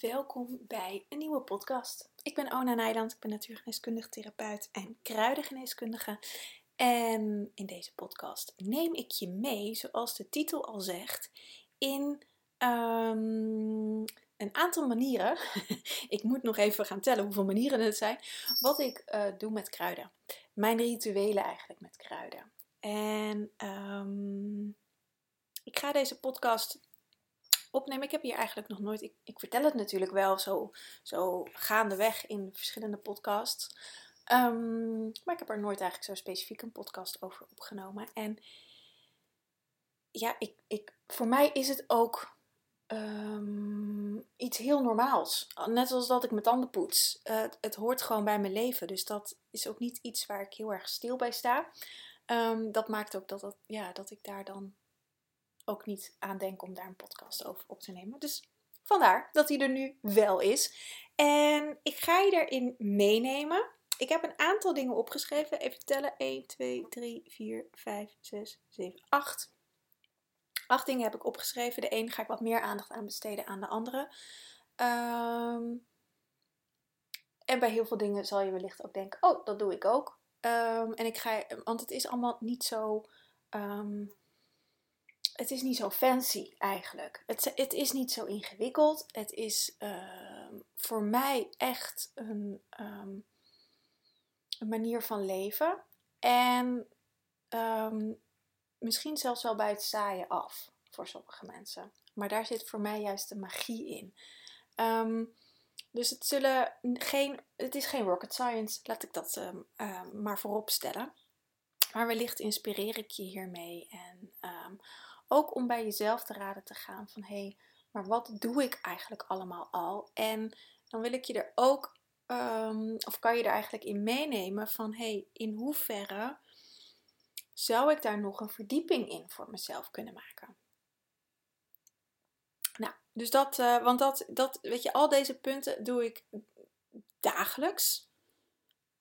welkom bij een nieuwe podcast. Ik ben Ona Nijland, ik ben natuurgeneeskundig therapeut en kruidengeneeskundige. En in deze podcast neem ik je mee, zoals de titel al zegt, in ehm, een aantal manieren. ik moet nog even gaan tellen hoeveel manieren het zijn. Wat ik eh, doe met kruiden. Mijn rituelen eigenlijk met kruiden. En um, ik ga deze podcast opnemen. Ik heb hier eigenlijk nog nooit. Ik, ik vertel het natuurlijk wel zo, zo gaandeweg in verschillende podcasts. Ehm, maar ik heb er nooit eigenlijk zo specifiek een podcast over opgenomen. En ja, ik, ik, voor mij is het ook ehm, iets heel normaals. Net zoals dat ik mijn tanden poets. het, het hoort gewoon bij mijn leven. Dus dat is ook niet iets waar ik heel erg stil bij sta. Ehm, dat maakt ook dat, dat, ja, dat ik daar dan ook niet aan denk om daar een podcast over op te nemen. Dus vandaar dat hij er nu wel is. En ik ga je erin meenemen. Ik heb een aantal dingen opgeschreven. Even tellen. 1, 2, 3, 4, 5, 6, 7, 8. Acht dingen heb ik opgeschreven. De een ga ik wat meer aandacht aan besteden aan de andere. Um, en bij heel veel dingen zal je wellicht ook denken: oh, dat doe ik ook. Um, en ik ga, want het is allemaal niet zo um, het is niet zo fancy eigenlijk. Het, het is niet zo ingewikkeld. Het is uh, voor mij echt een, um, een, manier van leven. En um, misschien zelfs wel bij het saaien af voor sommige mensen. Maar daar zit voor mij juist de magie in. Dus het, zullen geen, het is geen rocket science, laat ik dat maar voorop stellen. Maar wellicht inspireer ik je hiermee. En ook om bij jezelf te raden te gaan van hé, hey, maar wat doe ik eigenlijk allemaal al? En dan wil ik je er ook, um, of kan je er eigenlijk in meenemen van hé, hey, in hoeverre zou ik daar nog een verdieping in voor mezelf kunnen maken? Nou, dus dat, uh, want dat, dat, weet je, al deze punten doe ik dagelijks.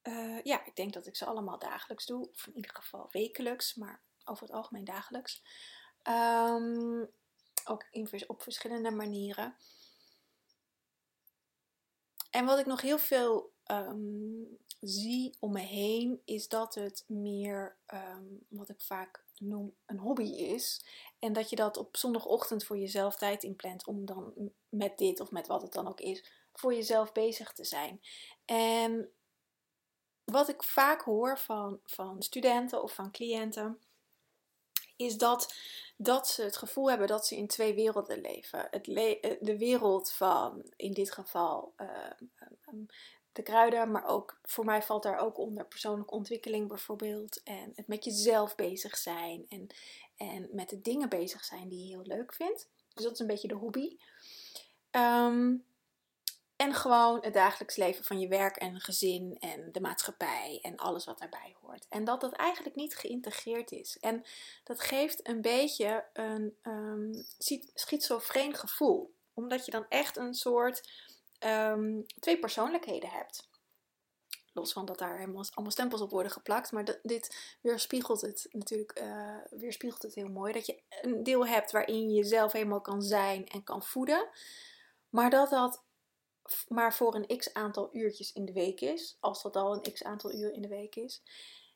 Uh, ja, ik denk dat ik ze allemaal dagelijks doe, of in ieder geval wekelijks, maar over het algemeen dagelijks. Um, ook op verschillende manieren. En wat ik nog heel veel um, zie om me heen, is dat het meer um, wat ik vaak noem een hobby is. En dat je dat op zondagochtend voor jezelf tijd inplant om dan met dit of met wat het dan ook is, voor jezelf bezig te zijn. En wat ik vaak hoor van, van studenten of van cliënten, is dat dat ze het gevoel hebben dat ze in twee werelden leven. Het eh, de wereld van, in dit geval, uh, de kruiden, maar ook voor mij valt daar ook onder persoonlijke ontwikkeling bijvoorbeeld. En het met jezelf bezig zijn en, en met de dingen bezig zijn die je heel leuk vindt. Dus dat is een beetje de hobby. Um, en gewoon het dagelijks leven van je werk en gezin en de maatschappij en alles wat daarbij hoort. En dat dat eigenlijk niet geïntegreerd is. En dat geeft een beetje een um, schizofreen gevoel. Omdat je dan echt een soort um, twee persoonlijkheden hebt. Los van dat daar helemaal allemaal stempels op worden geplakt. Maar dit weerspiegelt het natuurlijk uh, weerspiegelt het heel mooi. Dat je een deel hebt waarin je jezelf helemaal kan zijn en kan voeden. Maar dat dat maar voor een x aantal uurtjes in de week is, als dat al een x aantal uur in de week is.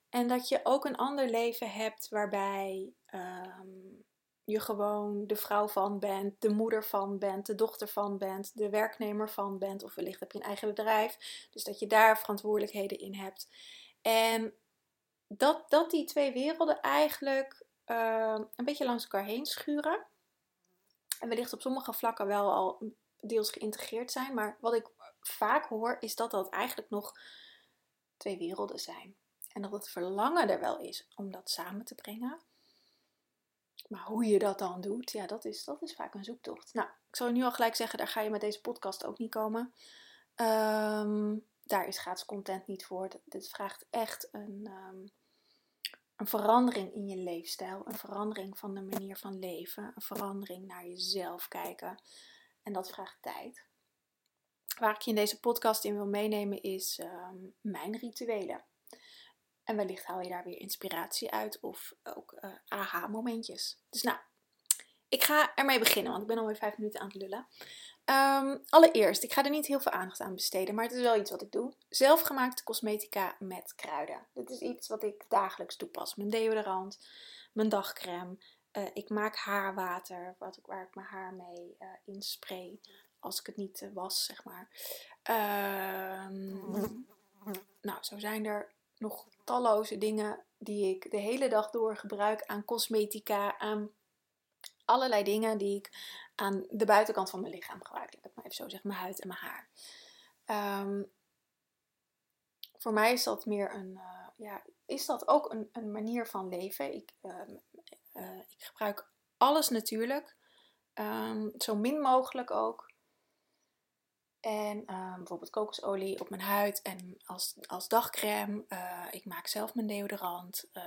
En dat je ook een ander leven hebt waarbij um, je gewoon de vrouw van bent, de moeder van bent, de dochter van bent, de werknemer van bent, of wellicht heb je een eigen bedrijf, dus dat je daar verantwoordelijkheden in hebt. En dat, dat die twee werelden eigenlijk uh, een beetje langs elkaar heen schuren. En wellicht op sommige vlakken wel al deels geïntegreerd zijn. Maar wat ik vaak hoor is dat dat eigenlijk nog twee werelden zijn. En dat het verlangen er wel is om dat samen te brengen. Maar hoe je dat dan doet, ja, dat is, dat is vaak een zoektocht. Nou, ik zal nu al gelijk zeggen, daar ga je met deze podcast ook niet komen. Um, daar is gratis content niet voor. Dit vraagt echt een, um, een verandering in je leefstijl. Een verandering van de manier van leven. Een verandering naar jezelf kijken. En dat vraagt tijd. Waar ik je in deze podcast in wil meenemen is um, mijn rituelen. En wellicht haal je daar weer inspiratie uit of ook uh, aha-momentjes. Dus nou, ik ga ermee beginnen, want ik ben alweer vijf minuten aan het lullen. Ehm, allereerst, ik ga er niet heel veel aandacht aan besteden, maar het is wel iets wat ik doe. Zelfgemaakte cosmetica met kruiden. Dit is iets wat ik dagelijks toepas. Mijn deodorant, mijn dagcreme. Uh, ik maak haarwater, wat ik, waar ik mijn haar mee uh, inspray als ik het niet uh, was, zeg maar. Um, nou, zo zijn er nog talloze dingen die ik de hele dag door gebruik aan cosmetica, aan allerlei dingen die ik aan de buitenkant van mijn lichaam gebruik. Ik maar even zo zeggen, mijn huid en mijn haar. Um, voor mij is dat meer een, ja, is dat ook een, een manier van leven. Ik, uh, ik gebruik alles natuurlijk, um, zo min mogelijk ook. En uh, bijvoorbeeld kokosolie op mijn huid en als, als dagcreme. Uh, ik maak zelf mijn deodorant. Uh,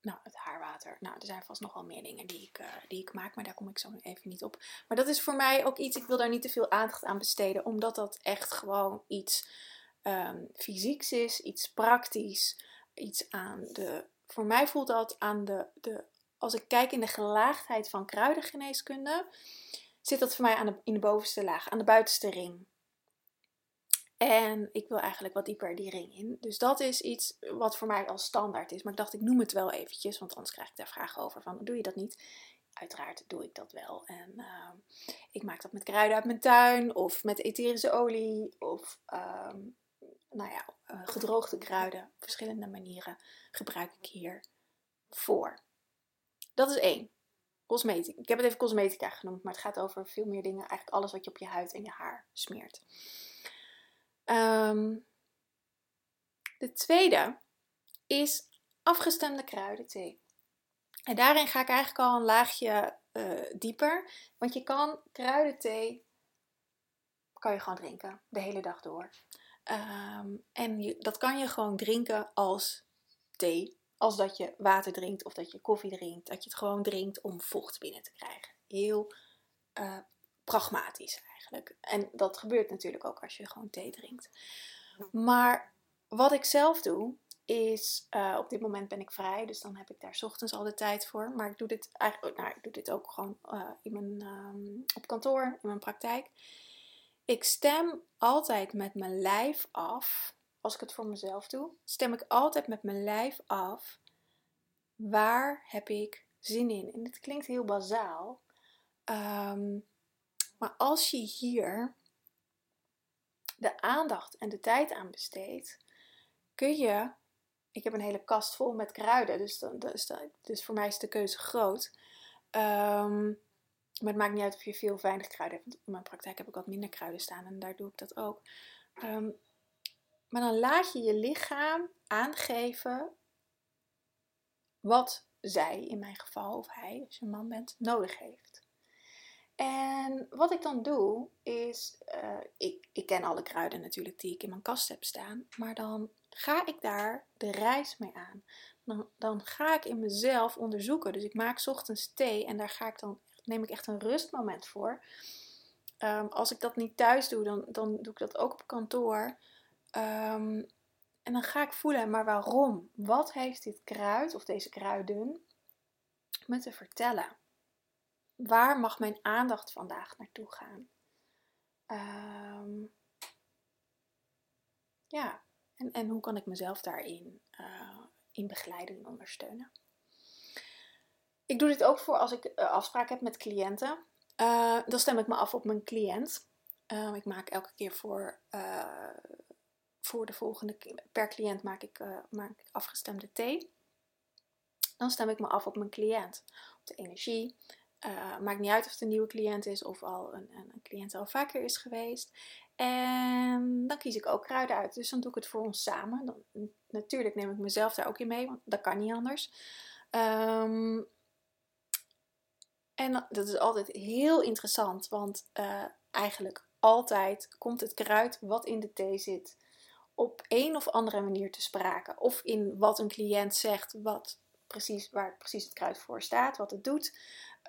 nou, het haarwater. Nou, er zijn vast nog wel meer dingen die ik, uh, die ik maak, maar daar kom ik zo even niet op. Maar dat is voor mij ook iets, ik wil daar niet te veel aandacht aan besteden, omdat dat echt gewoon iets um, fysieks is, iets praktisch, iets aan de. Voor mij voelt dat aan de, de. Als ik kijk in de gelaagdheid van kruidengeneeskunde zit dat voor mij aan de, in de bovenste laag, aan de buitenste ring. En ik wil eigenlijk wat dieper die ring in. Dus dat is iets wat voor mij als standaard is. Maar ik dacht, ik noem het wel eventjes, want anders krijg ik daar vragen over van, doe je dat niet? Uiteraard doe ik dat wel. En uh, ik maak dat met kruiden uit mijn tuin, of met etherische olie, of uh, nou ja, uh, gedroogde kruiden. Verschillende manieren gebruik ik hier voor. Dat is één cosmetica. Ik heb het even cosmetica genoemd, maar het gaat over veel meer dingen. Eigenlijk alles wat je op je huid en je haar smeert. Um, de tweede is afgestemde kruidenthee. En daarin ga ik eigenlijk al een laagje uh, dieper. Want je kan kruidenthee kan je gewoon drinken, de hele dag door. Um, en dat kan je gewoon drinken als thee als dat je water drinkt of dat je koffie drinkt. Dat je het gewoon drinkt om vocht binnen te krijgen. Heel uh, pragmatisch eigenlijk. En dat gebeurt natuurlijk ook als je gewoon thee drinkt. Maar wat ik zelf doe, is uh, op dit moment ben ik vrij, dus dan heb ik daar ochtends al de tijd voor. Maar ik doe dit eigenlijk, nou, ik doe dit ook gewoon uh, in mijn, um, op kantoor, in mijn praktijk. Ik stem altijd met mijn lijf af als ik het voor mezelf doe, stem ik altijd met mijn lijf af waar heb ik zin in. En dit klinkt heel bazaal, um, maar als je hier de aandacht en de tijd aan besteedt, kun je. Ik heb een hele kast vol met kruiden, dus, dus, dus voor mij is de keuze groot. Um, maar het maakt niet uit of je veel of weinig kruiden hebt. In mijn praktijk heb ik wat minder kruiden staan en daar doe ik dat ook. Um, maar dan laat je je lichaam aangeven wat zij, in mijn geval, of hij, als je een man bent, nodig heeft. En wat ik dan doe, is, uh, ik, ik ken alle kruiden natuurlijk die ik in mijn kast heb staan, maar dan ga ik daar de reis mee aan. Dan, dan ga ik in mezelf onderzoeken. Dus ik maak ochtends thee en daar ga ik dan, neem ik echt een rustmoment voor. Um, als ik dat niet thuis doe, dan, dan doe ik dat ook op kantoor. Um, en dan ga ik voelen, maar waarom? Wat heeft dit kruid of deze kruiden me te vertellen? Waar mag mijn aandacht vandaag naartoe gaan? Um, ja, en, en hoe kan ik mezelf daarin uh, in begeleiden en ondersteunen? Ik doe dit ook voor als ik uh, afspraken heb met cliënten. Uh, dan stem ik me af op mijn cliënt. Uh, ik maak elke keer voor voor de volgende, per cliënt maak ik, maak ik afgestemde thee. Dan stem ik me af op mijn cliënt, op de energie. Maakt niet uit of het een nieuwe cliënt is of al een, een, een cliënt al vaker is geweest. En dan kies ik ook kruiden uit. Dus dan doe ik het voor ons samen. Dan, natuurlijk neem ik mezelf daar ook in mee, want dat kan niet anders. Um, en dat is altijd heel interessant, want uh, eigenlijk altijd komt het kruid wat in de thee zit op een of andere manier te sprake. Of in wat een cliënt zegt, wat precies, waar precies het kruid voor staat, wat het doet.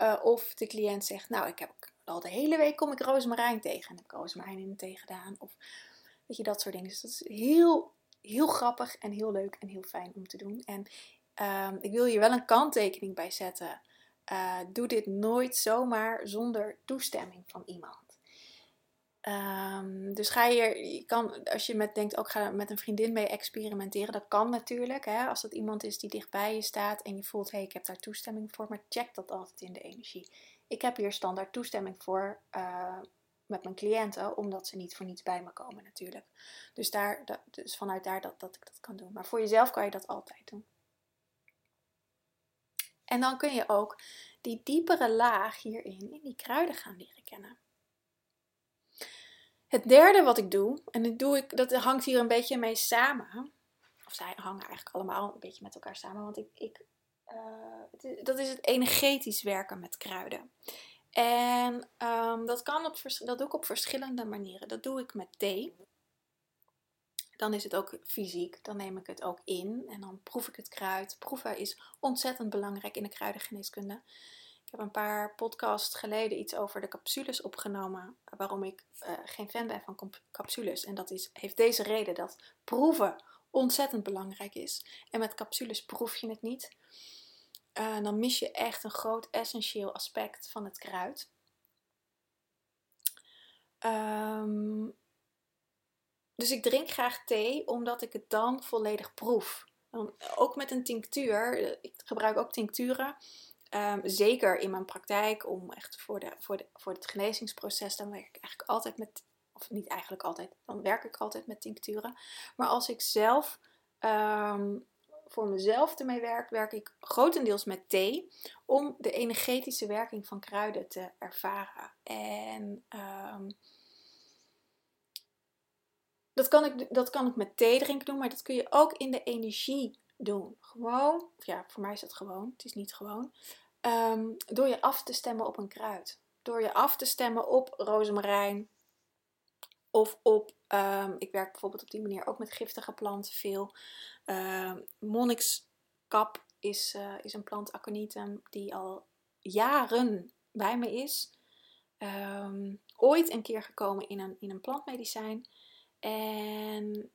Uh, of de cliënt zegt, nou, ik heb al de hele week kom ik rozemarijn tegen. En heb ik rozemarijn in de thee gedaan. Of weet je, dat soort dingen. Dus dat is heel, heel grappig en heel leuk en heel fijn om te doen. En uh, ik wil hier wel een kanttekening bij zetten. Uh, doe dit nooit zomaar zonder toestemming van iemand. Um, dus ga je, je kan, als je met denkt, ook ga met een vriendin mee experimenteren, dat kan natuurlijk. Hè? Als dat iemand is die dichtbij je staat en je voelt, hé, hey, ik heb daar toestemming voor, maar check dat altijd in de energie. Ik heb hier standaard toestemming voor uh, met mijn cliënten, omdat ze niet voor niets bij me komen natuurlijk. Dus, daar, dat, dus vanuit daar dat, dat ik dat kan doen. Maar voor jezelf kan je dat altijd doen. En dan kun je ook die diepere laag hierin, in die kruiden gaan leren kennen. Het derde wat ik doe, en dat, doe ik, dat hangt hier een beetje mee samen. Of zij hangen eigenlijk allemaal een beetje met elkaar samen. Want ik, ik, uh, dat is het energetisch werken met kruiden. En um, dat, kan op, dat doe ik op verschillende manieren. Dat doe ik met thee. Dan is het ook fysiek. Dan neem ik het ook in en dan proef ik het kruid. Proeven is ontzettend belangrijk in de kruidengeneeskunde. Ik heb een paar podcasts geleden iets over de capsules opgenomen. Waarom ik uh, geen fan ben van capsules. En dat is, heeft deze reden dat proeven ontzettend belangrijk is. En met capsules proef je het niet. Uh, dan mis je echt een groot essentieel aspect van het kruid. Um, dus ik drink graag thee omdat ik het dan volledig proef. Ook met een tinctuur. Ik gebruik ook tincturen. Um, zeker in mijn praktijk, om echt voor, de, voor, voor het genezingsproces, dan werk ik eigenlijk altijd met, of niet eigenlijk altijd, dan werk ik altijd met tincturen. Maar als ik zelf um, voor mezelf ermee werk, werk ik grotendeels met thee om de energetische werking van kruiden te ervaren. En um, dat, kan ik, dat kan ik met thee drinken doen, maar dat kun je ook in de energie doen. Gewoon, ja, voor mij is het gewoon, het is niet gewoon. Um, door je af te stemmen op een kruid. Door je af te stemmen op rozemarijn, of op, um, ik werk bijvoorbeeld op die manier ook met giftige planten veel. Uh, monnikskap is, uh, is een plant aconitum die al jaren bij me is. Um, ooit een keer gekomen in een, in een plantmedicijn. En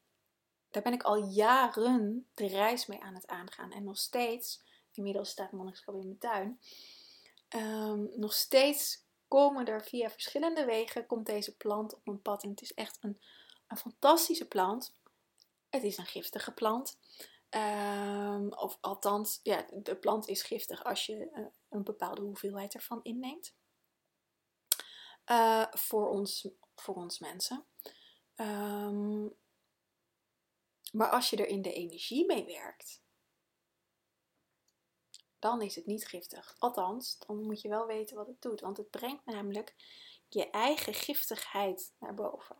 daar ben ik al jaren de reis mee aan het aangaan. En nog steeds, inmiddels staat monnikskap in mijn tuin. Um, nog steeds komen er via verschillende wegen, komt deze plant op mijn pad. En het is echt een, een fantastische plant. Het is een giftige plant. Um, of althans, ja, de plant is giftig als je uh, een bepaalde hoeveelheid ervan inneemt. Uh, voor, ons, voor ons mensen. Um, maar als je er in de energie mee werkt, dan is het niet giftig. Althans, dan moet je wel weten wat het doet. Want het brengt namelijk je eigen giftigheid naar boven.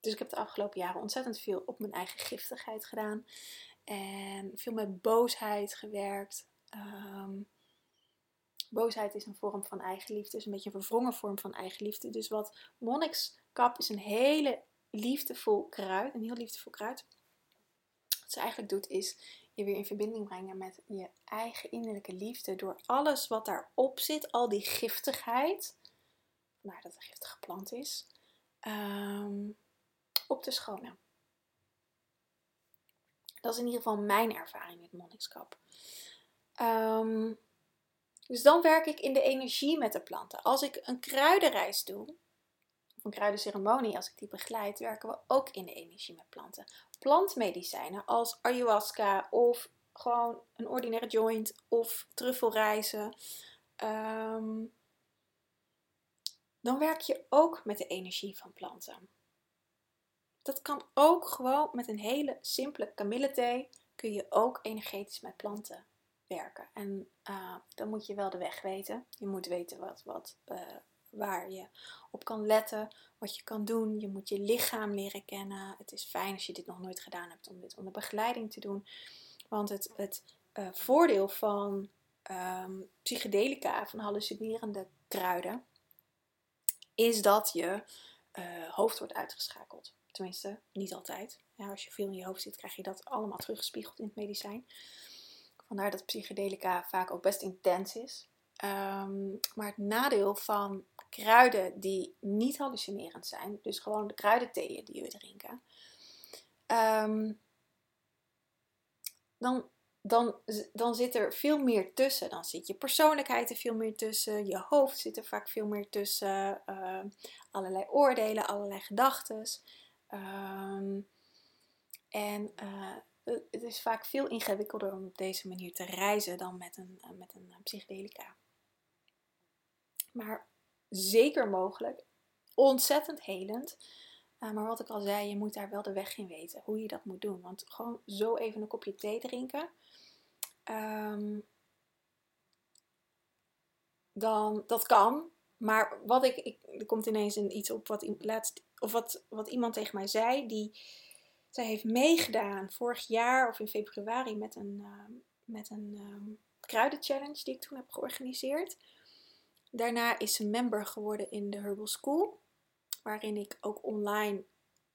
Dus ik heb de afgelopen jaren ontzettend veel op mijn eigen giftigheid gedaan. En veel met boosheid gewerkt. Um, boosheid is een vorm van eigenliefde. Is een beetje een verwrongen vorm van eigenliefde. Dus wat monnikskap is een hele liefdevol kruid. Een heel liefdevol kruid. Wat ze eigenlijk doet is je weer in verbinding brengen met je eigen innerlijke liefde. Door alles wat daarop zit, al die giftigheid, nou dat een giftige plant is, um, op te schonen. Dat is in ieder geval mijn ervaring met monnikskap. Um, dus dan werk ik in de energie met de planten. Als ik een kruidenreis doe, een kruidenceremonie, als ik die begeleid, werken we ook in de energie met planten plantmedicijnen als ayahuasca of gewoon een ordinaire joint of truffelreizen, um, dan werk je ook met de energie van planten. Dat kan ook gewoon met een hele simpele kamillethee kun je ook energetisch met planten werken. En uh, dan moet je wel de weg weten. Je moet weten wat, wat, uh, waar je op kan letten, wat je kan doen. Je moet je lichaam leren kennen. Het is fijn als je dit nog nooit gedaan hebt om dit onder begeleiding te doen. Want het, het uh, voordeel van um, psychedelica, van hallucinerende kruiden, is dat je uh, hoofd wordt uitgeschakeld. Tenminste, niet altijd. Als je veel in je hoofd zit, krijg je dat allemaal teruggespiegeld in het medicijn. Vandaar dat psychedelica vaak ook best intens is. Um, maar het nadeel van kruiden die niet hallucinerend zijn, dus gewoon de kruidentheeën die we drinken, um, dan dan, dan zit er veel meer tussen. Dan zit je persoonlijkheid er veel meer tussen. Je hoofd zit er vaak veel meer tussen. Uh, allerlei oordelen, allerlei gedachten. Ehm, en uh, het is vaak veel ingewikkelder om op deze manier te reizen dan met een, uh, met een psychedelica. Maar zeker mogelijk. Ontzettend helend. maar wat ik al zei, je moet daar wel de weg in weten. Hoe je dat moet doen. Want gewoon zo even een kopje thee drinken Um, dan, dat kan. Maar wat ik, ik, er komt ineens een, iets op wat, laatst, of wat, wat iemand tegen mij zei. Die, zij heeft meegedaan vorig jaar of in februari met een, uh, met een um, kruidenchallenge die ik toen heb georganiseerd. Daarna is ze member geworden in de Herbal School. Waarin ik ook online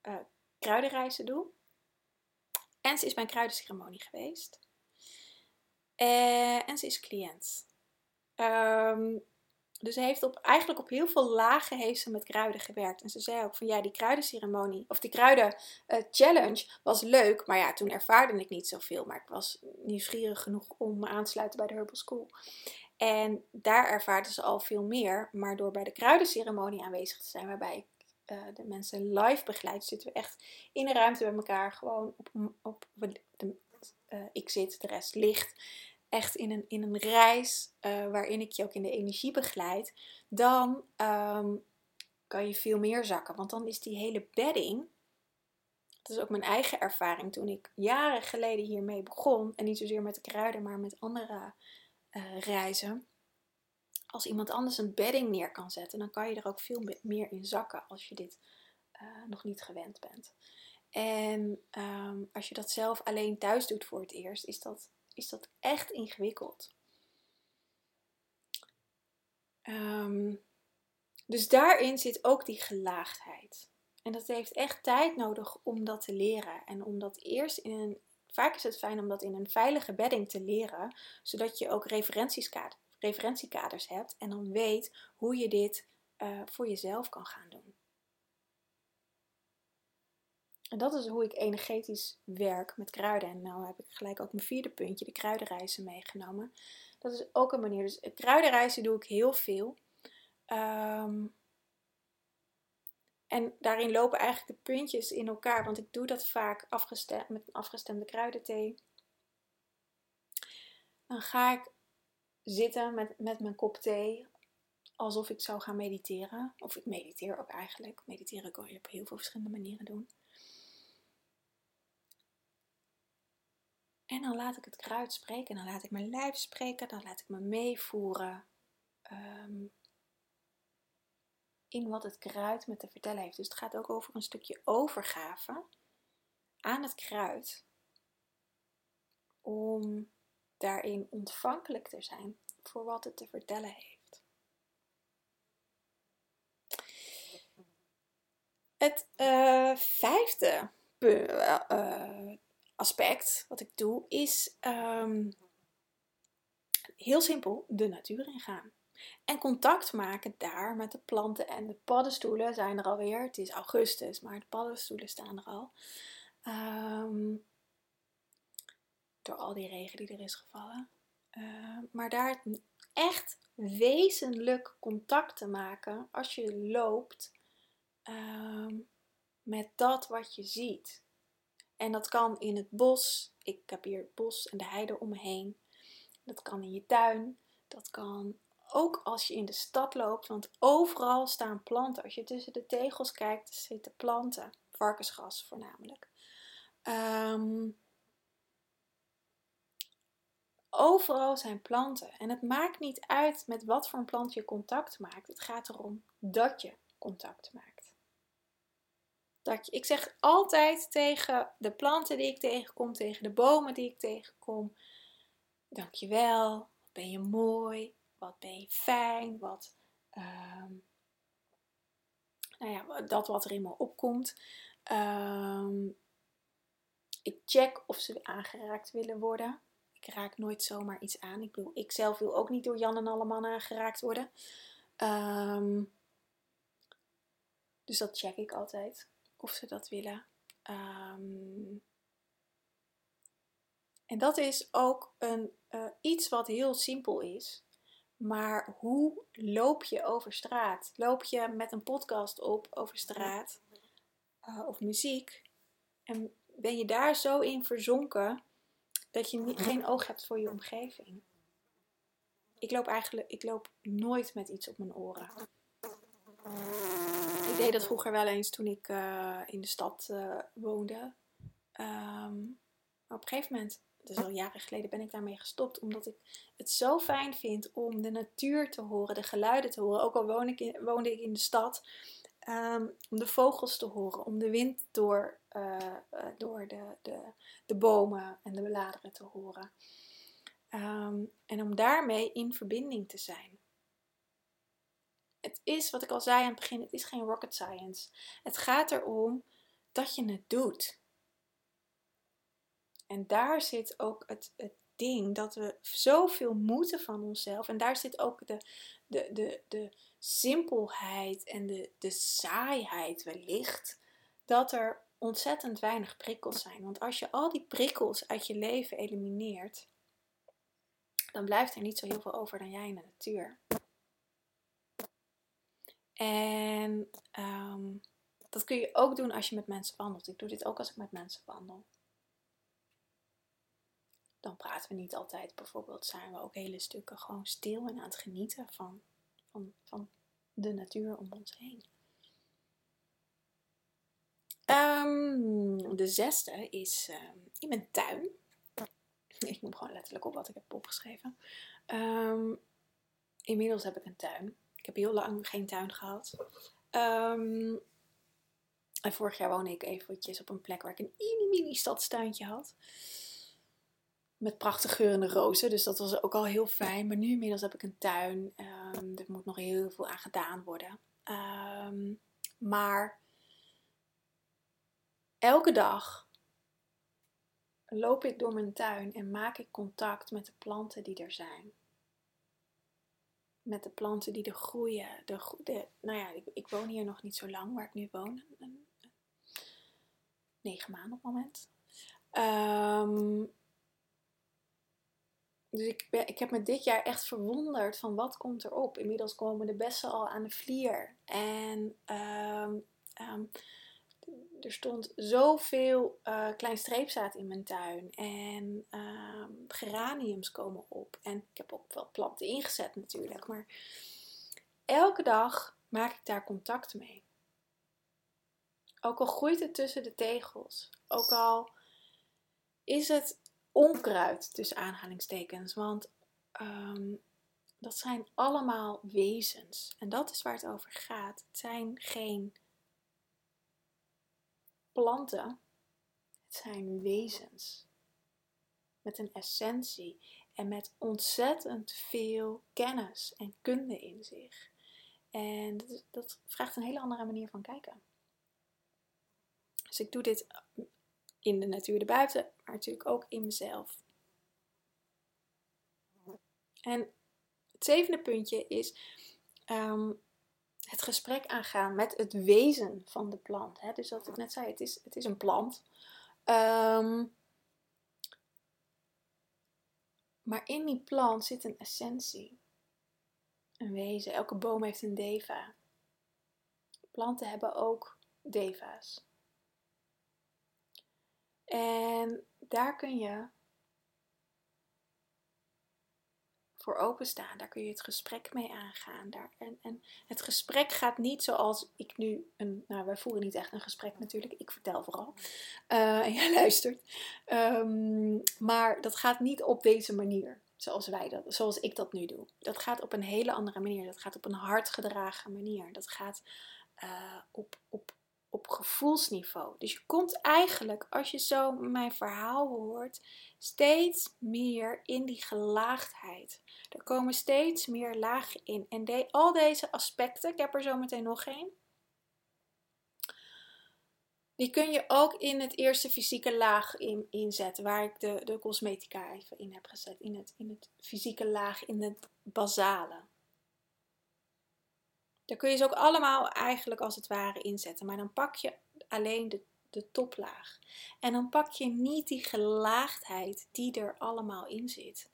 uh, kruidenreizen doe. En ze is bij een kruidenceremonie geweest. Uh, en ze is cliënt. Um, dus ze heeft op, eigenlijk op heel veel lagen heeft ze met kruiden gewerkt. En ze zei ook van ja, die kruidenceremonie of die kruiden uh, challenge was leuk. Maar ja, toen ervaarde ik niet zoveel. Maar ik was nieuwsgierig genoeg om me aan te sluiten bij de Herbal School. En daar ervaarde ze al veel meer. Maar door bij de kruidenceremonie aanwezig te zijn, waarbij ik uh, de mensen live begeleid, zitten we echt in een ruimte bij elkaar. Gewoon op, op de, uh, ik zit, de rest ligt echt in een, in een reis uh, waarin ik je ook in de energie begeleid, dan um, kan je veel meer zakken. Want dan is die hele bedding, dat is ook mijn eigen ervaring toen ik jaren geleden hiermee begon, en niet zozeer met de kruiden, maar met andere uh, reizen. Als iemand anders een bedding neer kan zetten, dan kan je er ook veel meer in zakken als je dit uh, nog niet gewend bent. En um, als je dat zelf alleen thuis doet voor het eerst, is dat is dat echt ingewikkeld. Um, dus daarin zit ook die gelaagdheid. En dat heeft echt tijd nodig om dat te leren. En om dat eerst in een. Vaak is het fijn om dat in een veilige bedding te leren, zodat je ook referentiekaders hebt en dan weet hoe je dit uh, voor jezelf kan gaan doen. En dat is hoe ik energetisch werk met kruiden. En nu heb ik gelijk ook mijn vierde puntje, de kruidenreizen meegenomen. Dat is ook een manier. Dus kruidenreizen doe ik heel veel. Um, en daarin lopen eigenlijk de puntjes in elkaar. Want ik doe dat vaak met een afgestemde kruidenthee. Dan ga ik zitten met, met mijn kop thee. Alsof ik zou gaan mediteren. Of ik mediteer ook eigenlijk. Mediteren kan je op heel veel verschillende manieren doen. En dan laat ik het kruid spreken, dan laat ik mijn lijf spreken, dan laat ik me meevoeren um, in wat het kruid me te vertellen heeft. Dus het gaat ook over een stukje overgave aan het kruid om daarin ontvankelijk te zijn voor wat het te vertellen heeft. Het uh, vijfde uh, aspect wat ik doe is um, heel simpel de natuur ingaan. En contact maken daar met de planten en de paddenstoelen zijn er alweer. Het is augustus, maar de paddenstoelen staan er al. Um, door al die regen die er is gevallen. Uh, maar daar echt wezenlijk contact te maken als je loopt um, met dat wat je ziet. En dat kan in het bos. Ik heb hier het bos en de heide om me heen. Dat kan in je tuin. Dat kan ook als je in de stad loopt. Want overal staan planten. Als je tussen de tegels kijkt, zitten planten. Varkensgras voornamelijk. Um, overal zijn planten. En het maakt niet uit met wat voor een plant je contact maakt. Het gaat erom dat je contact maakt. Dat ik zeg altijd tegen de planten die ik tegenkom, tegen de bomen die ik tegenkom: Dankjewel, ben je mooi, wat ben je fijn, wat. Um, nou ja, dat wat er in me opkomt. Um, ik check of ze aangeraakt willen worden. Ik raak nooit zomaar iets aan. Ik bedoel, ik zelf wil ook niet door Jan en alle mannen aangeraakt worden. Um, dus dat check ik altijd of ze dat willen. En dat is ook een, uh, iets wat heel simpel is. Maar hoe loop je over straat? Loop je met een podcast op over straat uh, of muziek? En ben je daar zo in verzonken dat je niet, geen oog hebt voor je omgeving? Ik loop eigenlijk ik loop nooit met iets op mijn oren. Ik deed dat vroeger wel eens toen ik uh, in de stad uh, woonde. Um, maar op een gegeven moment is al jaren geleden, ben ik daarmee gestopt. Omdat ik het zo fijn vind om de natuur te horen, de geluiden te horen. Ook al woon ik woonde ik in de stad. Um, om de vogels te horen, om de wind door, uh, door de, de, de bomen en de bladeren te horen. Um, en om daarmee in verbinding te zijn. Het is, wat ik al zei aan het begin, het is geen rocket science. Het gaat erom dat je het doet. En daar zit ook het, het ding dat we zoveel moeten van onszelf. En daar zit ook de, de, de, de simpelheid en de, de saaiheid wellicht. Dat er ontzettend weinig prikkels zijn. Want als je al die prikkels uit je leven elimineert, dan blijft er niet zo heel veel over dan jij in de natuur. En ehm, dat kun je ook doen als je met mensen wandelt. Ik doe dit ook als ik met mensen wandel dan praten we niet altijd. Bijvoorbeeld zijn we ook hele stukken gewoon stil en aan het genieten van, van, van de natuur om ons heen. Um, de zesde is um, in mijn tuin. Ik noem gewoon letterlijk op wat ik heb opgeschreven. Um, inmiddels heb ik een tuin. Ik heb heel lang geen tuin gehad. vorig jaar woonde ik eventjes op een plek waar ik een mini mini stadstuintje had met prachtig geurende rozen. Dus dat was ook al heel fijn. Maar nu inmiddels heb ik een tuin. Um, er moet nog heel veel aan gedaan worden. Um, maar elke dag loop ik door mijn tuin en maak ik contact met de planten die er zijn. Met de planten die er groeien. De, de, nou ja, ik, ik, woon hier nog niet zo lang waar ik nu woon. Negen maanden op het moment. Um, dus ik, ben, ik heb me dit jaar echt verwonderd van wat komt erop. Inmiddels komen de bessen al aan de vlier. En um, um, er stond zoveel uh, klein streepzaad in mijn tuin. En um, geraniums komen op. En ik heb ook wel planten ingezet natuurlijk. Maar elke dag maak ik daar contact mee. Ook al groeit het tussen de tegels. Ook al is het onkruid tussen aanhalingstekens. Want ehm, dat zijn allemaal wezens. En dat is waar het over gaat. Het zijn geen planten. Het zijn wezens. Met een essentie. En met ontzettend veel kennis en kunde in zich. En dat, dat vraagt een hele andere manier van kijken. Dus ik doe dit in de natuur erbuiten, maar natuurlijk ook in mezelf. En het zevende puntje is ehm, het gesprek aangaan met het wezen van de plant. Hè? Dus wat ik net zei, het is, het is een plant. Ehm, maar in die plant zit een essentie. Een wezen. Elke boom heeft een deva. Planten hebben ook deva's. En daar kun je voor openstaan. Daar kun je het gesprek mee aangaan. Daar, en, en het gesprek gaat niet zoals ik nu een. Nou, wij voeren niet echt een gesprek natuurlijk. Ik vertel vooral. Uh, en jij luistert. Um, maar dat gaat niet op deze manier. Zoals wij dat, zoals ik dat nu doe. Dat gaat op een hele andere manier. Dat gaat op een hardgedragen manier. Dat gaat uh, op, op op gevoelsniveau. Dus je komt eigenlijk, als je zo mijn verhaal hoort, steeds meer in die gelaagdheid. Er komen steeds meer lagen in. En al deze aspecten, ik heb er zo meteen nog één. Die kun je ook in het eerste fysieke laag in, inzetten, waar ik de, de cosmetica even in heb gezet. In het, in het fysieke laag, in het basale. Daar kun je ze ook allemaal eigenlijk als het ware inzetten. Maar dan pak je alleen de, de toplaag. En dan pak je niet die gelaagdheid die er allemaal in zit.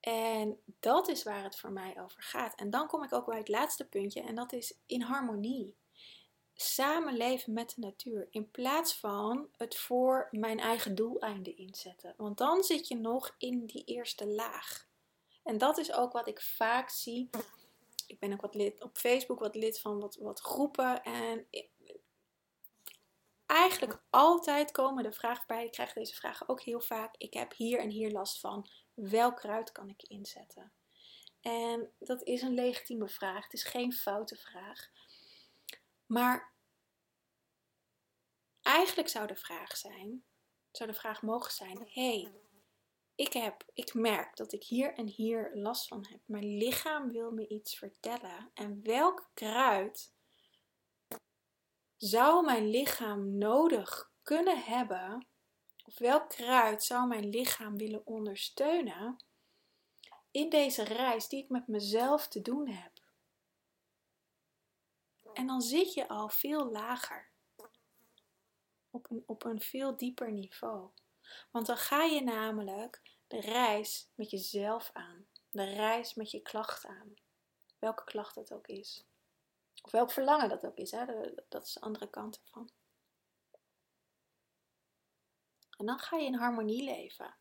En dat is waar het voor mij over gaat. En dan kom ik ook bij het laatste puntje en dat is in harmonie. Samenleven met de natuur in plaats van het voor mijn eigen doeleinden inzetten. Want dan zit je nog in die eerste laag. En dat is ook wat ik vaak zie. Ik ben ook wat lid op Facebook, wat lid van wat, wat groepen. En eigenlijk altijd komen de vragen bij. Ik krijg deze vragen ook heel vaak. Ik heb hier en hier last van. Welk kruid kan ik inzetten? En dat is een legitieme vraag. Het is geen foute vraag. Maar eigenlijk zou de vraag zijn, zou de vraag mogen zijn: hey, ik, heb, ik merk dat ik hier en hier last van heb. Mijn lichaam wil me iets vertellen. En welk kruid zou mijn lichaam nodig kunnen hebben? Of welk kruid zou mijn lichaam willen ondersteunen in deze reis die ik met mezelf te doen heb? En dan zit je al veel lager. Op een, op een veel dieper niveau. Want dan ga je namelijk de reis met jezelf aan. De reis met je klacht aan. Welke klacht dat ook is. Of welk verlangen dat ook is. Hè? dat is de andere kant ervan. En dan ga je in harmonie leven.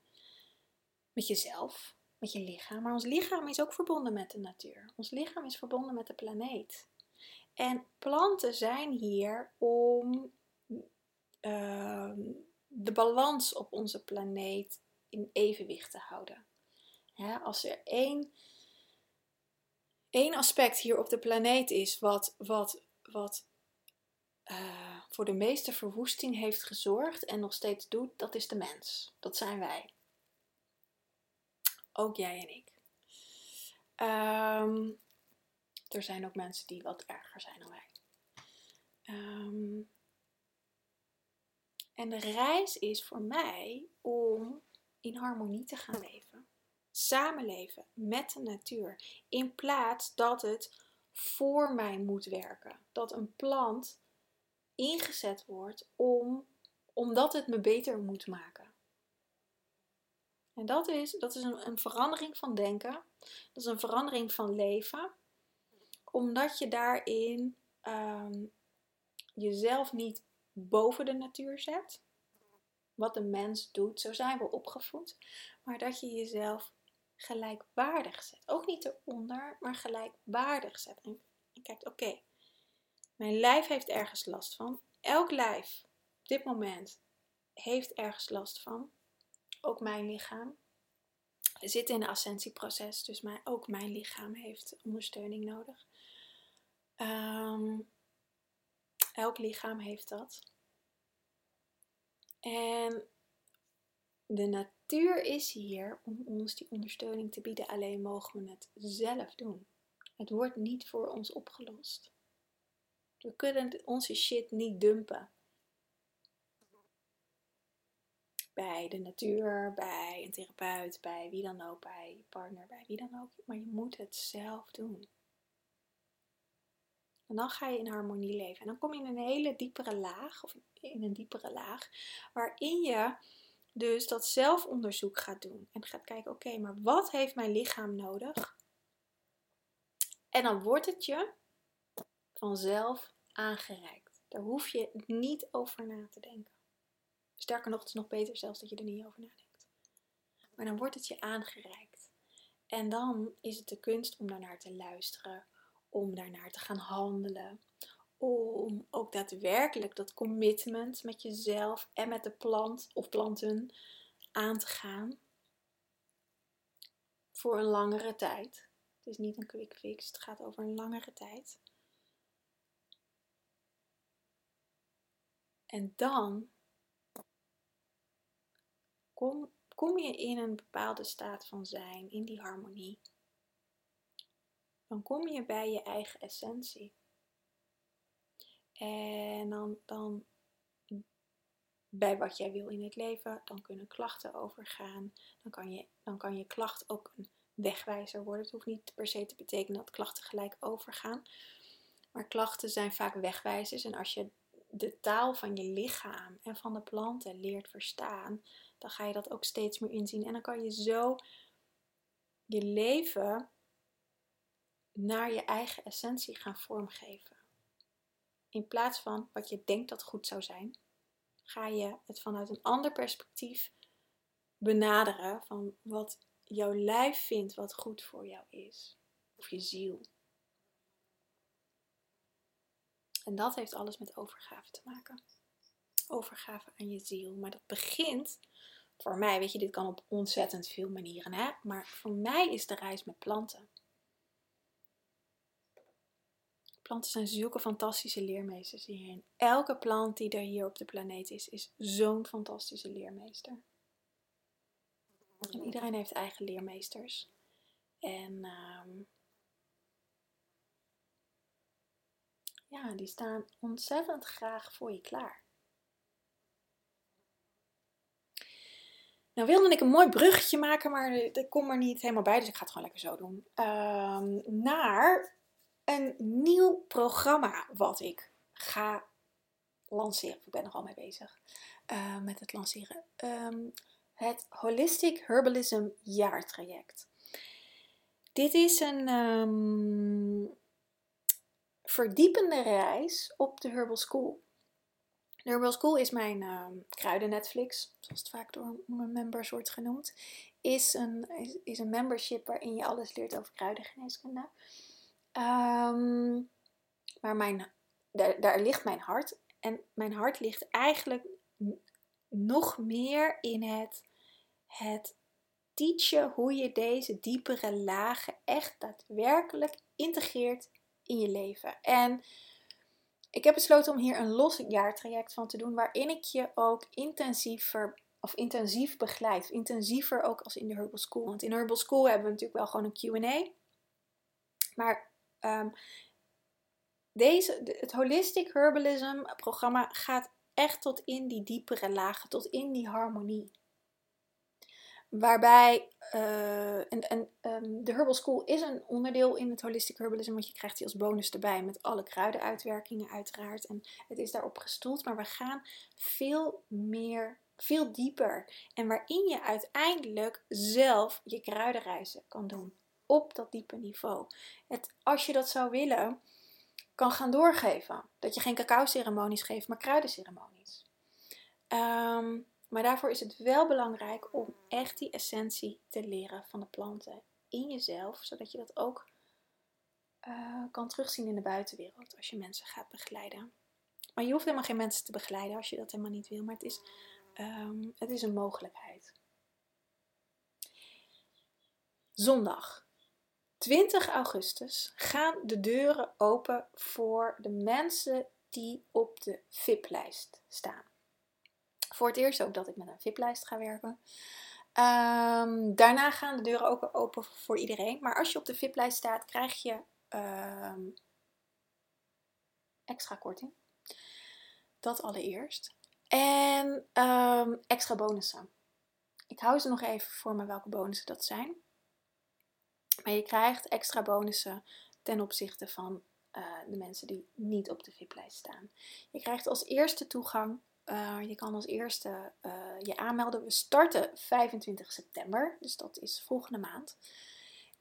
Met jezelf, met je lichaam. Maar ons lichaam is ook verbonden met de natuur. Ons lichaam is verbonden met de planeet. En planten zijn hier om uh, de balans op onze planeet in evenwicht te houden. als er één, één aspect hier op de planeet is wat, wat, wat uh, voor de meeste verwoesting heeft gezorgd en nog steeds doet, dat is de mens. Dat zijn wij. Ook jij en ik. Um, er zijn ook mensen die wat erger zijn dan wij. Um, en de reis is voor mij om in harmonie te gaan leven. Samenleven met de natuur. In plaats dat het voor mij moet werken. Dat een plant ingezet wordt om, omdat het me beter moet maken. En dat is, dat is een, een verandering van denken. Dat is een verandering van leven. Omdat je daarin um, jezelf niet boven de natuur zet. Wat de mens doet, zo zijn we opgevoed. Maar dat je jezelf gelijkwaardig zet. Ook niet eronder, maar gelijkwaardig zet. En, kijkt, oké, mijn lijf heeft ergens last van. Elk lijf op dit moment heeft ergens last van. Ook mijn lichaam. Zitten in een ascensieproces, dus ook mijn lichaam heeft ondersteuning nodig. Um, elk lichaam heeft dat. En de natuur is hier om ons die ondersteuning te bieden, alleen mogen we het zelf doen. Het wordt niet voor ons opgelost. We kunnen onze shit niet dumpen. Bij de natuur, bij een therapeut, bij wie dan ook, bij je partner, bij wie dan ook. Maar je moet het zelf doen. En dan ga je in harmonie leven. En dan kom je in een hele diepere laag, of in een diepere laag, waarin je dus dat zelfonderzoek gaat doen. En gaat kijken, oké, maar wat heeft mijn lichaam nodig? En dan wordt het je vanzelf aangereikt. Daar hoef je niet over na te denken. Sterker nog, het is nog beter zelfs dat je er niet over nadenkt. Maar dan wordt het je aangereikt. En dan is het de kunst om daarnaar te luisteren, om daarnaar te gaan handelen. Om ook daadwerkelijk dat commitment met jezelf en met de plant of planten aan te gaan. Voor een langere tijd. Het is niet een quick fix, het gaat over een langere tijd. En dan kom, kom je in een bepaalde staat van zijn, in die harmonie dan kom je bij je eigen essentie. En dan, dan bij wat jij wil in het leven, dan kunnen klachten overgaan. Dan kan je, dan kan je klacht ook een wegwijzer worden. Het hoeft niet per se te betekenen dat klachten gelijk overgaan. Maar klachten zijn vaak wegwijzers. En als je de taal van je lichaam en van de planten leert verstaan, dan ga je dat ook steeds meer inzien. En dan kan je zo je leven naar je eigen essentie gaan vormgeven. In plaats van wat je denkt dat goed zou zijn, ga je het vanuit een ander perspectief benaderen van wat jouw lijf vindt wat goed voor jou is. Of je ziel. En dat heeft alles met overgave te maken. Overgave aan je ziel. Maar dat begint, voor mij, weet je, dit kan op ontzettend veel manieren, hè? maar voor mij is de reis met planten. Planten zijn zulke fantastische leermeesters hierin. Elke plant die er hier op de planeet is, is zo'n fantastische leermeester. En iedereen heeft eigen leermeesters. En ehm, ja, die staan ontzettend graag voor je klaar. Nou wilde ik een mooi bruggetje maken, maar dat komt er niet helemaal bij, dus ik ga het gewoon lekker zo doen. Um, naar een nieuw programma wat ik ga lanceren. Ik ben er al mee bezig uh, met het lanceren. Um, het Holistic Herbalism jaartraject. Dit is een um, verdiepende reis op de Herbal School. De Herbal School is mijn uh, kruiden Netflix, zoals het vaak door mijn members wordt genoemd. Is een, is, is een membership waarin je alles leert over kruidengeneeskunde. Um, maar mijn, daar, daar ligt mijn hart. En mijn hart ligt eigenlijk nog meer in het, het teachen hoe je deze diepere lagen echt daadwerkelijk integreert in je leven. En ik heb besloten om hier een los jaartraject van te doen, waarin ik je ook intensiever of intensief begeleid. Intensiever ook als in de Herbal School. Want in Herbal School hebben we natuurlijk wel gewoon een QA. Maar um, deze, het Holistic Herbalism programma gaat echt tot in die diepere lagen, tot in die harmonie. Waarbij, uh, en, um, de Herbal School is een onderdeel in het Holistic Herbalism, want je krijgt die als bonus erbij met alle kruidenuitwerkingen uiteraard. En het is daarop gestoeld, maar we gaan veel meer, veel dieper. En waarin je uiteindelijk zelf je kruidenreizen kan doen. Op dat diepe niveau. Het, als je dat zou willen, kan gaan doorgeven. Dat je geen cacao-ceremonies geeft, maar kruidenceremonies. Um, maar daarvoor is het wel belangrijk om echt die essentie te leren van de planten in jezelf, zodat je dat ook uh, kan terugzien in de buitenwereld als je mensen gaat begeleiden. Maar je hoeft helemaal geen mensen te begeleiden als je dat helemaal niet wil, maar het is, um, het is een mogelijkheid. Zondag 20 augustus gaan de deuren open voor de mensen die op de VIP-lijst staan. Voor het eerst ook dat ik met een VIP-lijst ga werken. Um, daarna gaan de deuren ook open voor iedereen. Maar als je op de VIP-lijst staat, krijg je um, extra korting. Dat allereerst. En um, extra bonussen. Ik hou ze nog even voor me welke bonussen dat zijn. Maar je krijgt extra bonussen ten opzichte van uh, de mensen die niet op de VIP-lijst staan. Je krijgt als eerste toegang uh, je kan als eerste uh, je aanmelden. We starten 25 september, dus dat is volgende maand.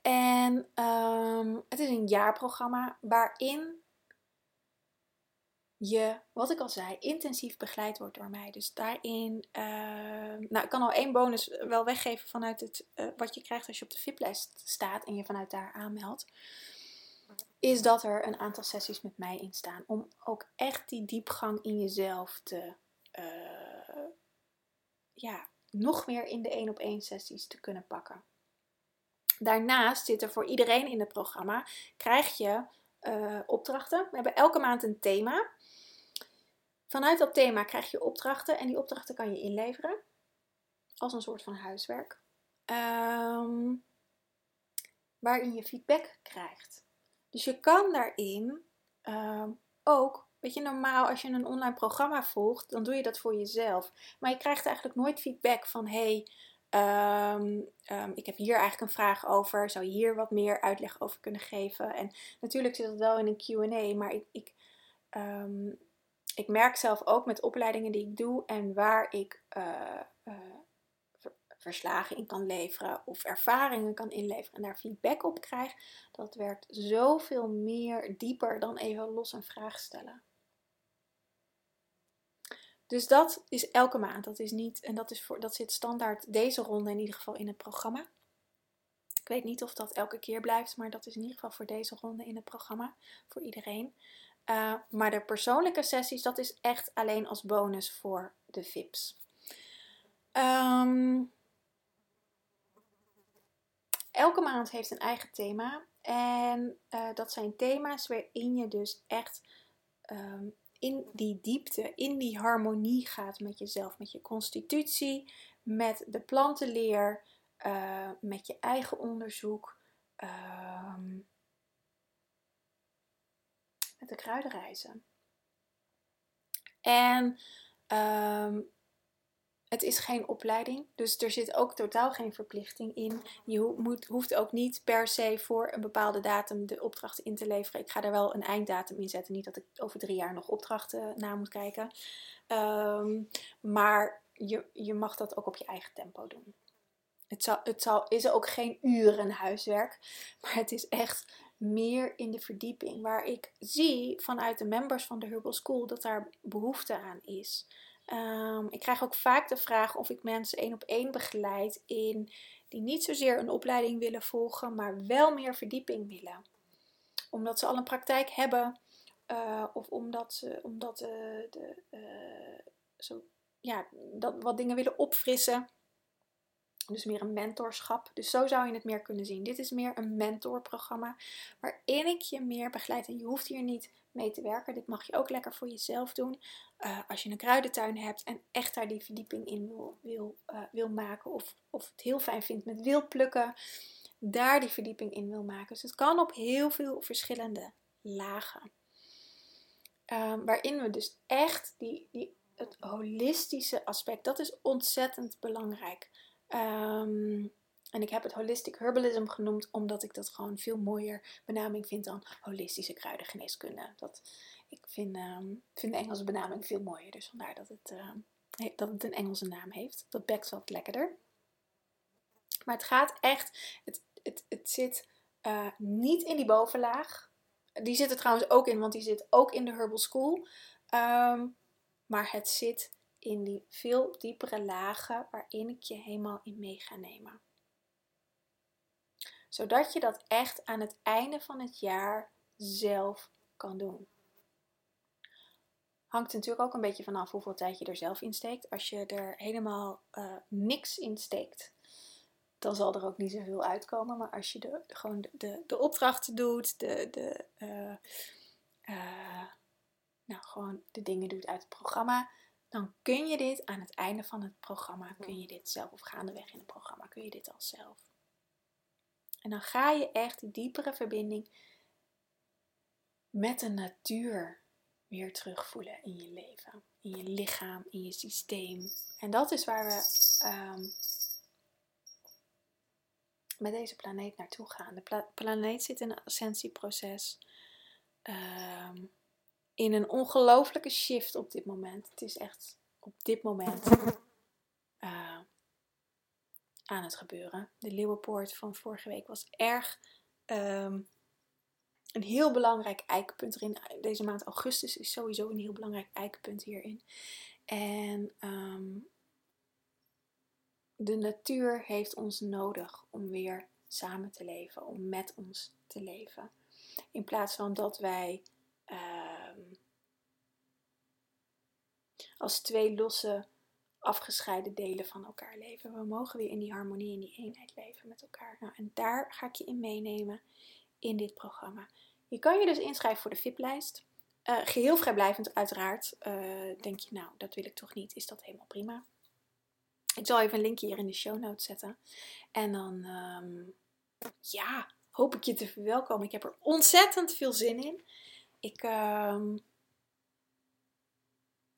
En um, het is een jaarprogramma waarin je, wat ik al zei, intensief begeleid wordt door mij. Dus daarin, uh, nou, ik kan al één bonus wel weggeven vanuit het, uh, wat je krijgt als je op de VIP-lijst staat en je vanuit daar aanmeldt. Is dat er een aantal sessies met mij in staan. Om ook echt die diepgang in jezelf te uh, ja, nog meer in de één op één sessies te kunnen pakken. Daarnaast zit er voor iedereen in het programma, krijg je uh, opdrachten. We hebben elke maand een thema. Vanuit dat thema krijg je opdrachten en die opdrachten kan je inleveren als een soort van huiswerk. Um, waarin je feedback krijgt. Dus je kan daarin um, ook Weet je, normaal als je een online programma volgt, dan doe je dat voor jezelf. Maar je krijgt eigenlijk nooit feedback van: hey, um, ik heb hier eigenlijk een vraag over. Zou je hier wat meer uitleg over kunnen geven? En natuurlijk zit dat wel in een QA, maar ik, ik, ik merk zelf ook met opleidingen die ik doe en waar ik uh, verslagen in kan leveren of ervaringen kan inleveren en daar feedback op krijg, dat werkt zoveel meer dieper dan even los een vraag stellen. Dus dat is elke maand. Dat is niet, en dat, is voor, dat zit standaard deze ronde in ieder geval in het programma. Ik weet niet of dat elke keer blijft, maar dat is in ieder geval voor deze ronde in het programma. Voor iedereen. Uh, maar de persoonlijke sessies, dat is echt alleen als bonus voor de VIP's. Um, elke maand heeft een eigen thema. En uh, dat zijn thema's waarin je dus echt um, in die diepte, in die harmonie gaat met jezelf, met je constitutie, met de plantenleer, uh, met je eigen onderzoek, uh, met de kruidenreizen. En um, het is geen opleiding, dus er zit ook totaal geen verplichting in. Je hoeft ook niet per se voor een bepaalde datum de opdracht in te leveren. Ik ga er wel een einddatum in zetten, niet dat ik over drie jaar nog opdrachten na moet kijken. Um, maar je, je mag dat ook op je eigen tempo doen. Het, zal, het zal, is ook geen uren huiswerk, maar het is echt meer in de verdieping. Waar ik zie vanuit de members van de Herbal School dat daar behoefte aan is. Um, ik krijg ook vaak de vraag of ik mensen één op één begeleid in die niet zozeer een opleiding willen volgen, maar wel meer verdieping willen. Omdat ze al een praktijk hebben uh, of omdat ze omdat, uh, de, uh, zo, ja, dat wat dingen willen opfrissen. Dus meer een mentorschap. Dus zo zou je het meer kunnen zien. Dit is meer een mentorprogramma waarin ik je meer begeleid. En je hoeft hier niet mee te werken. Dit mag je ook lekker voor jezelf doen. Uh, als je een kruidentuin hebt en echt daar die verdieping in wil, wil, uh, wil maken. Of, of het heel fijn vindt met wildplukken. Daar die verdieping in wil maken. Dus het kan op heel veel verschillende lagen. Um, waarin we dus echt die, die, het holistische aspect, dat is ontzettend belangrijk. Um, en ik heb het holistic herbalism genoemd omdat ik dat gewoon veel mooier benaming vind dan holistische kruidengeneeskunde. Dat, ik vind, um, vind de Engelse benaming veel mooier, dus vandaar dat het, uh, dat het een Engelse naam heeft. Dat bekt wat lekkerder. Maar het gaat echt, het, het, het zit uh, niet in die bovenlaag. Die zit er trouwens ook in, want die zit ook in de Herbal School. Maar het zit in die veel diepere lagen waarin ik je helemaal in mee ga nemen. Zodat je dat echt aan het einde van het jaar zelf kan doen. Hangt natuurlijk ook een beetje vanaf hoeveel tijd je er zelf in steekt. Als je er helemaal uh, niks in steekt, dan zal er ook niet zoveel uitkomen. Maar als je de, gewoon de, de, opdrachten doet, de, de, uh, uh, nou, gewoon de dingen doet uit het programma, dan kun je dit aan het einde van het programma, kun je dit zelf, of gaandeweg in het programma, kun je dit al zelf. En dan ga je echt die diepere verbinding met de natuur weer terugvoelen in je leven, in je lichaam, in je systeem. En dat is waar we um, met deze planeet naartoe gaan. De pla planeet zit in een ascensieproces. Um, in een ongelofelijke shift op dit moment. Het is echt op dit moment uh, aan het gebeuren. De Leeuwenpoort van vorige week was erg um, een heel belangrijk eikpunt erin. Deze maand augustus is sowieso een heel belangrijk eikpunt hierin. En um, de natuur heeft ons nodig om weer samen te leven, om met ons te leven. In plaats van dat wij als twee losse afgescheiden delen van elkaar leven. We mogen weer in die harmonie, in die eenheid leven met elkaar. Nou, en daar ga ik je in meenemen in dit programma. Je kan je dus inschrijven voor de VIP-lijst. Uh, geheel vrijblijvend uiteraard. Uh, denk je, nou, dat wil ik toch niet, is dat helemaal prima. Ik zal even een linkje hier in de show notes zetten. En dan, um, ja, hoop ik je te verwelkomen. Ik heb er ontzettend veel zin in. Ik, um,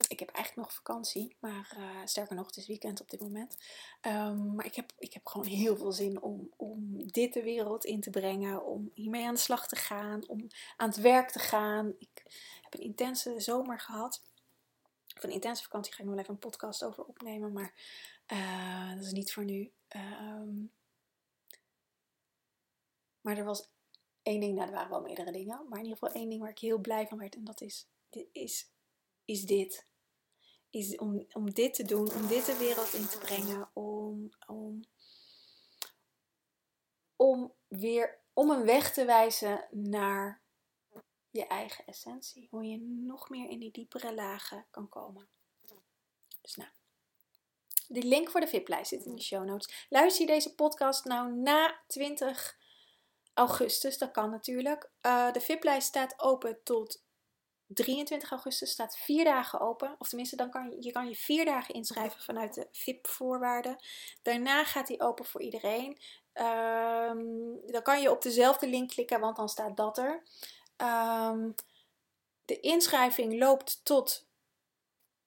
ik heb eigenlijk nog vakantie, maar uh, sterker nog, het is weekend op dit moment. Um, maar ik heb, ik heb gewoon heel veel zin om, om dit de wereld in te brengen, om hiermee aan de slag te gaan, om aan het werk te gaan. Ik heb een intense zomer gehad. Of een intense vakantie ga ik nog wel even een podcast over opnemen. Maar uh, dat is niet voor nu. Um, maar er was één ding, nou er waren wel meerdere dingen. Maar in ieder geval één ding waar ik heel blij van werd. En dat is, is, is dit. Is om, om dit te doen, om dit de wereld in te brengen. Om, om, om weer om een weg te wijzen naar je eigen essentie. Hoe je nog meer in die diepere lagen kan komen. Dus nou, de link voor de VIP-lijst zit in de show notes. Luister je deze podcast nou na 20 augustus? Dat kan natuurlijk. Uh, de VIP-lijst staat open tot 23 augustus. Staat vier dagen open. Of tenminste, dan kan je, je kan je vier dagen inschrijven vanuit de VIP-voorwaarden. Daarna gaat die open voor iedereen. Um, dan kan je op dezelfde link klikken, want dan staat dat er. Um, de inschrijving loopt tot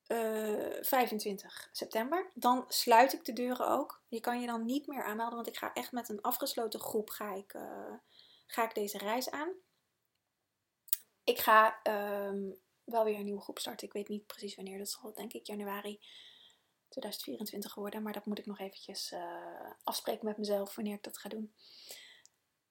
uh, eh, 25 september. Dan sluit ik de deuren ook. Je kan je dan niet meer aanmelden, want ik ga echt met een afgesloten groep ga ik, uh, ga ik deze reis aan. Ik ga um, wel weer een nieuwe groep starten. Ik weet niet precies wanneer. Dat zal denk ik januari 2024 worden. Maar dat moet ik nog eventjes uh, afspreken met mezelf wanneer ik dat ga doen.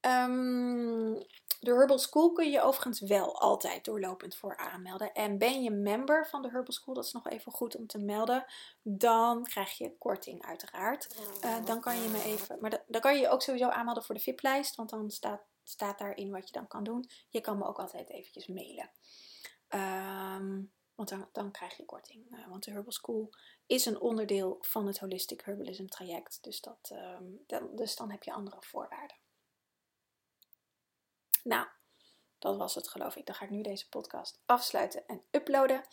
Um, de Herbal School kun je overigens wel altijd doorlopend voor aanmelden. En ben je member van de Herbal School, dat is nog even goed om te melden, dan krijg je korting uiteraard. Uh, dan kan je me even, maar dan kan je je ook sowieso aanmelden voor de VIP-lijst, want dan staat, staat daarin wat je dan kan doen. Je kan me ook altijd eventjes mailen. Um, want dan, dan krijg je korting. Uh, want de Herbal School is een onderdeel van het Holistic Herbalism traject. Dus, dat, um, dan, dus dan heb je andere voorwaarden. Nou, dat was het geloof ik. Dan ga ik nu deze podcast afsluiten en uploaden.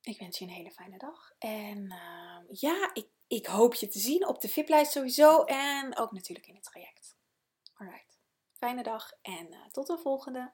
Ik wens je een hele fijne dag. En uh, ja, ik, ik hoop je te zien op de VIP-lijst sowieso. En ook natuurlijk in het traject. Alright. Fijne dag en uh, tot de volgende.